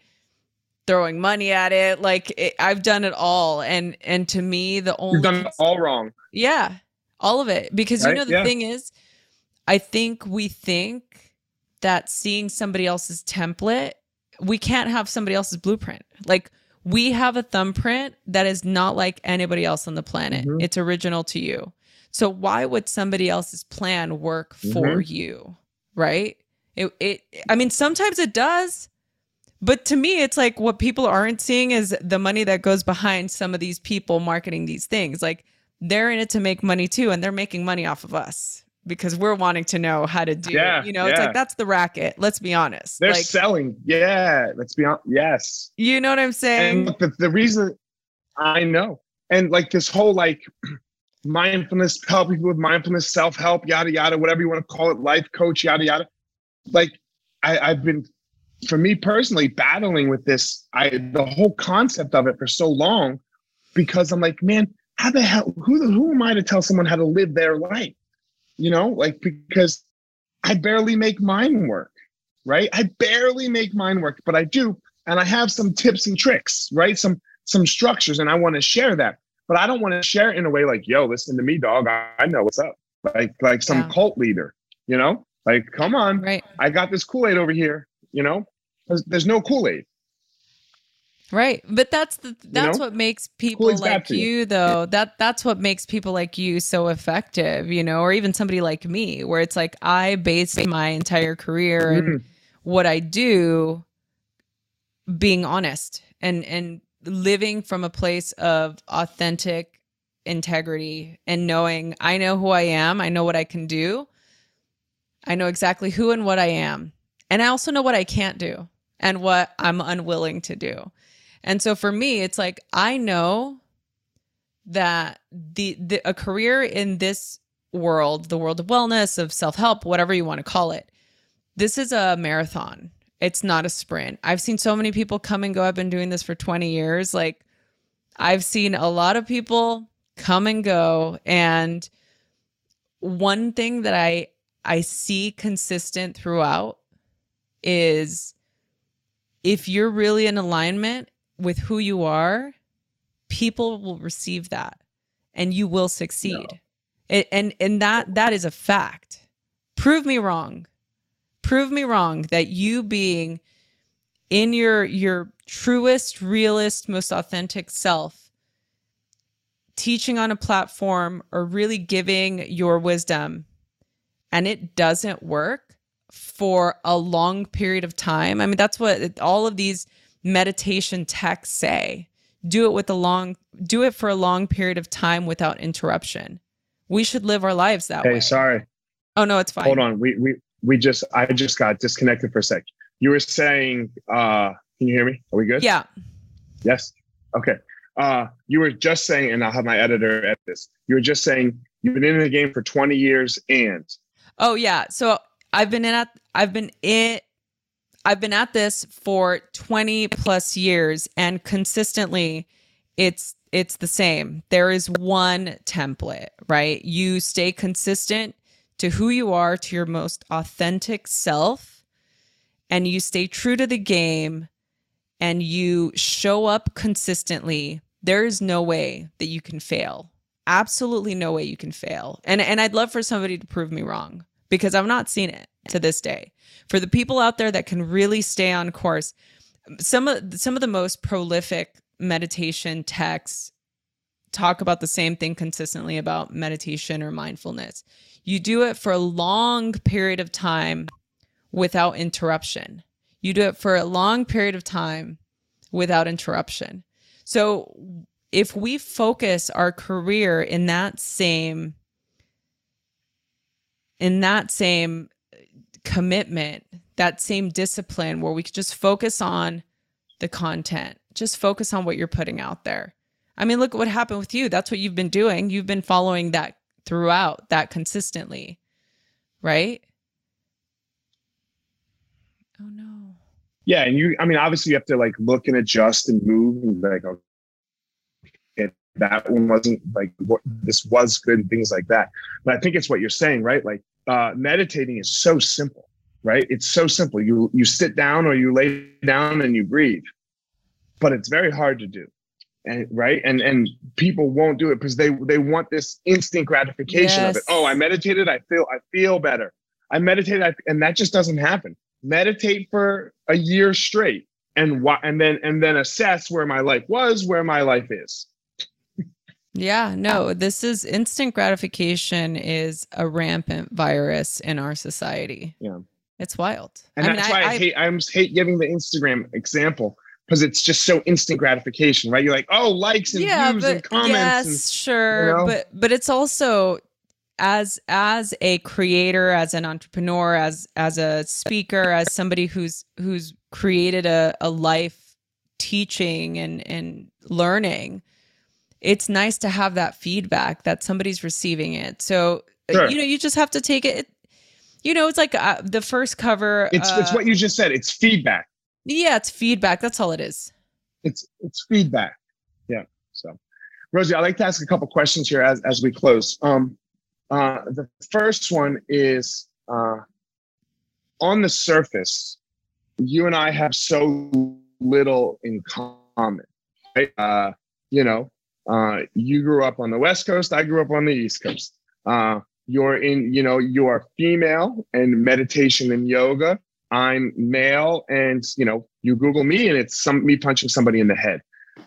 throwing money at it. Like it, I've done it all, and and to me, the only you've done it all wrong. Yeah, all of it because right? you know the yeah. thing is, I think we think that seeing somebody else's template we can't have somebody else's blueprint. Like we have a thumbprint that is not like anybody else on the planet. Mm-hmm. It's original to you. So why would somebody else's plan work for mm-hmm. you? Right? It it I mean sometimes it does. But to me it's like what people aren't seeing is the money that goes behind some of these people marketing these things. Like they're in it to make money too and they're making money off of us because we're wanting to know how to do yeah, it. You know, yeah. it's like that's the racket. Let's be honest. They're like, selling. Yeah. Let's be honest. Yes. You know what I'm saying? And the, the reason I know. And like this whole like mindfulness, helping people with mindfulness, self-help, yada yada, whatever you want to call it, life coach, yada yada. Like I, I've been for me personally battling with this, I the whole concept of it for so long because I'm like, man, how the hell who who am I to tell someone how to live their life? you know, like because I barely make mine work, right? I barely make mine work, but I do. And I have some tips and tricks, right? Some some structures, and I want to share that. But I don't want to share it in a way like, yo, listen to me, dog. I, I know what's up. Like like some yeah. cult leader, you know? Like, come on. Right. I got this Kool-Aid over here, you know? There's, there's no Kool-Aid. Right. But that's the that's you know? what makes people like you though. That that's what makes people like you so effective, you know, or even somebody like me where it's like I based my entire career mm. and what I do being honest and and living from a place of authentic integrity and knowing I know who I am, I know what I can do. I know exactly who and what I am. And I also know what I can't do and what I'm unwilling to do. And so for me, it's like I know that the, the a career in this world, the world of wellness, of self-help, whatever you want to call it, this is a marathon. It's not a sprint. I've seen so many people come and go. I've been doing this for 20 years. Like I've seen a lot of people come and go and one thing that I I see consistent throughout is if you're really in alignment with who you are, people will receive that and you will succeed. No. And, and and that that is a fact. Prove me wrong. Prove me wrong that you being in your your truest, realest, most authentic self teaching on a platform or really giving your wisdom and it doesn't work for a long period of time. I mean, that's what all of these meditation texts say. Do it with a long do it for a long period of time without interruption. We should live our lives that hey, way. Hey, sorry. Oh no, it's fine. Hold on. We we we just I just got disconnected for a sec. You were saying uh can you hear me? Are we good? Yeah. Yes. Okay. Uh you were just saying, and I'll have my editor edit this. You were just saying you've been in the game for 20 years and Oh yeah. So I've been in at I've been in I've been at this for 20 plus years and consistently it's it's the same. There is one template, right? You stay consistent to who you are, to your most authentic self, and you stay true to the game and you show up consistently, there is no way that you can fail. Absolutely no way you can fail. And and I'd love for somebody to prove me wrong because I've not seen it to this day. For the people out there that can really stay on course, some of some of the most prolific meditation texts talk about the same thing consistently about meditation or mindfulness. You do it for a long period of time without interruption. You do it for a long period of time without interruption. So if we focus our career in that same in that same commitment, that same discipline where we could just focus on the content, just focus on what you're putting out there. I mean, look at what happened with you. That's what you've been doing. You've been following that throughout, that consistently, right? Oh no. Yeah, and you I mean obviously you have to like look and adjust and move and like okay, that one wasn't like what this was good and things like that. But I think it's what you're saying, right? Like uh meditating is so simple, right? It's so simple. You you sit down or you lay down and you breathe. But it's very hard to do and right and and people won't do it because they they want this instant gratification yes. of it oh i meditated i feel i feel better i meditated I, and that just doesn't happen meditate for a year straight and why, and then and then assess where my life was where my life is yeah no this is instant gratification is a rampant virus in our society yeah it's wild and I that's mean, why I, I hate i hate giving the instagram example because it's just so instant gratification, right? You're like, oh, likes and yeah, views but, and comments. Yes, and, sure, you know? but but it's also as as a creator, as an entrepreneur, as as a speaker, as somebody who's who's created a, a life teaching and and learning. It's nice to have that feedback that somebody's receiving it. So sure. you know, you just have to take it. You know, it's like uh, the first cover. It's uh, it's what you just said. It's feedback yeah, it's feedback. That's all it is. It's it's feedback. Yeah. So, Rosie, I'd like to ask a couple questions here as as we close. Um, uh, the first one is uh, on the surface, you and I have so little in common, right? Uh, you know, uh, you grew up on the West Coast. I grew up on the East Coast. Uh, you're in, you know, you are female and meditation and yoga. I'm male, and you know, you Google me, and it's some me punching somebody in the head.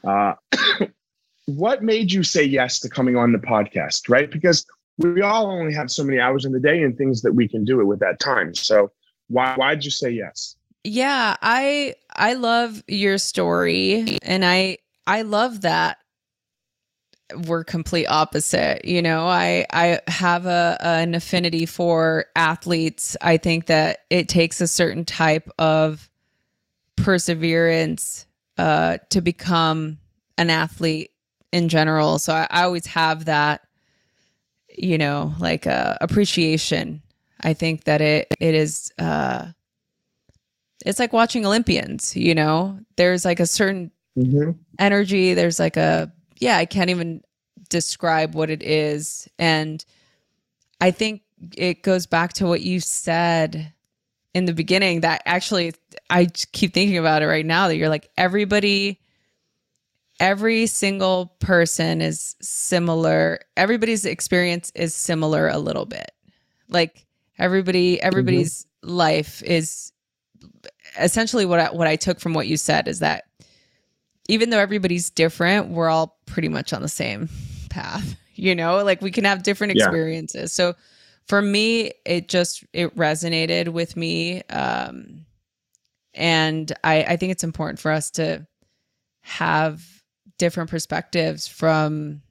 Uh, what made you say yes to coming on the podcast? Right, because we all only have so many hours in the day and things that we can do it with that time. So why why did you say yes? Yeah, I I love your story, and I I love that we're complete opposite. You know i i have a an affinity for athletes. I think that it takes a certain type of perseverance uh to become an athlete in general. So i, I always have that you know like uh appreciation. I think that it it is uh it's like watching olympians you know? There's like a certain mm-hmm. energy there's like a yeah, I can't even describe what it is. And I think it goes back to what you said in the beginning that actually I keep thinking about it right now that you're like everybody every single person is similar. Everybody's experience is similar a little bit. Like everybody everybody's mm-hmm. life is essentially what I, what I took from what you said is that even though everybody's different, we're all pretty much on the same path, you know? Like we can have different experiences. Yeah. So for me, it just it resonated with me. Um and I, I think it's important for us to have different perspectives from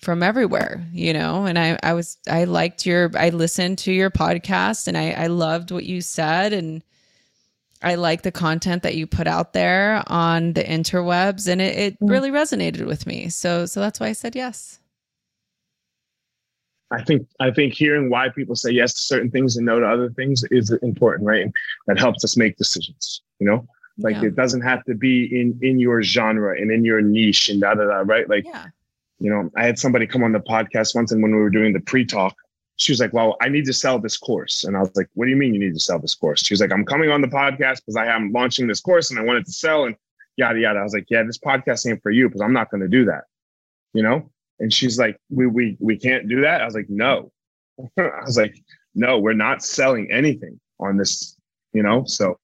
from everywhere, you know. And I, I was I liked your I listened to your podcast and I, I loved what you said and I like the content that you put out there on the interwebs and it, it mm. really resonated with me. So so that's why I said yes. I think I think hearing why people say yes to certain things and no to other things is important, right? And that helps us make decisions, you know? Like yeah. it doesn't have to be in in your genre and in your niche and da da da, right? Like yeah. you know, I had somebody come on the podcast once and when we were doing the pre-talk, she was like, Well, I need to sell this course. And I was like, What do you mean you need to sell this course? She was like, I'm coming on the podcast because I am launching this course and I wanted to sell and yada yada. I was like, Yeah, this podcast ain't for you because I'm not going to do that. You know? And she's like, We we we can't do that. I was like, No. I was like, No, we're not selling anything on this, you know? So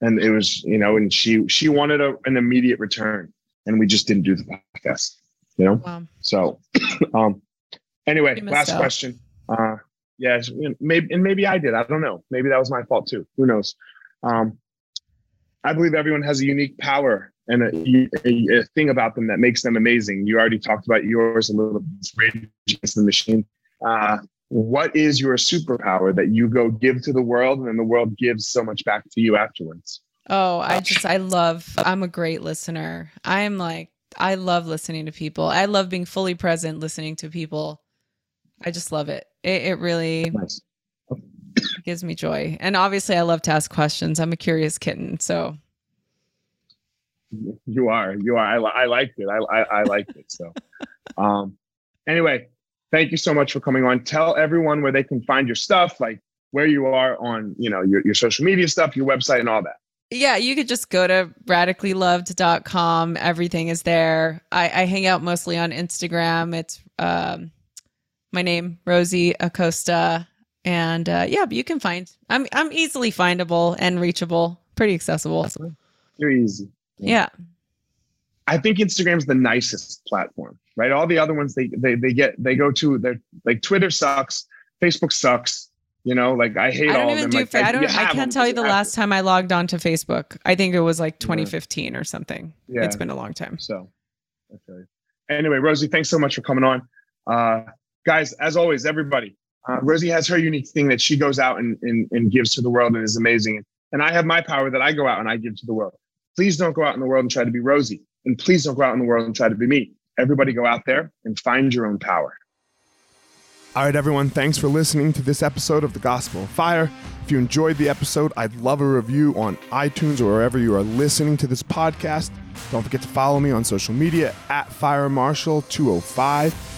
and it was, you know, and she she wanted a, an immediate return. And we just didn't do the podcast, you know? Wow. So um anyway, last out. question uh, yeah, maybe and maybe I did. I don't know. Maybe that was my fault too. Who knows? Um, I believe everyone has a unique power and a, a, a, thing about them that makes them amazing. You already talked about yours a little bit. Rage Against the Machine. Uh, what is your superpower that you go give to the world and then the world gives so much back to you afterwards? Oh, I just I love. I'm a great listener. I'm like I love listening to people. I love being fully present, listening to people. I just love it. It, it really nice. gives me joy. And obviously, I love to ask questions. I'm a curious kitten. So you are, you are. I, I liked it. I, I, I liked it. So, um, anyway, thank you so much for coming on. Tell everyone where they can find your stuff, like where you are on, you know, your, your social media stuff, your website, and all that. Yeah, you could just go to radicallyloved.com. Everything is there. I, I hang out mostly on Instagram. It's um, my name, Rosie Acosta. And uh, yeah, but you can find I'm I'm easily findable and reachable, pretty accessible. You're easy. Yeah. I think Instagram's the nicest platform, right? All the other ones they they they get they go to their like Twitter sucks, Facebook sucks. You know, like I hate I don't all even do. Like, I don't. I can't tell you the last time I logged on to Facebook. I think it was like 2015 yeah. or something. Yeah. It's been a long time. So, okay. Anyway, Rosie, thanks so much for coming on. Uh, guys, as always, everybody, uh, Rosie has her unique thing that she goes out and, and, and gives to the world and is amazing. And I have my power that I go out and I give to the world. Please don't go out in the world and try to be Rosie. And please don't go out in the world and try to be me. Everybody go out there and find your own power. All right, everyone, thanks for listening to this episode of The Gospel of Fire. If you enjoyed the episode, I'd love a review on iTunes or wherever you are listening to this podcast. Don't forget to follow me on social media at Fire Marshall 205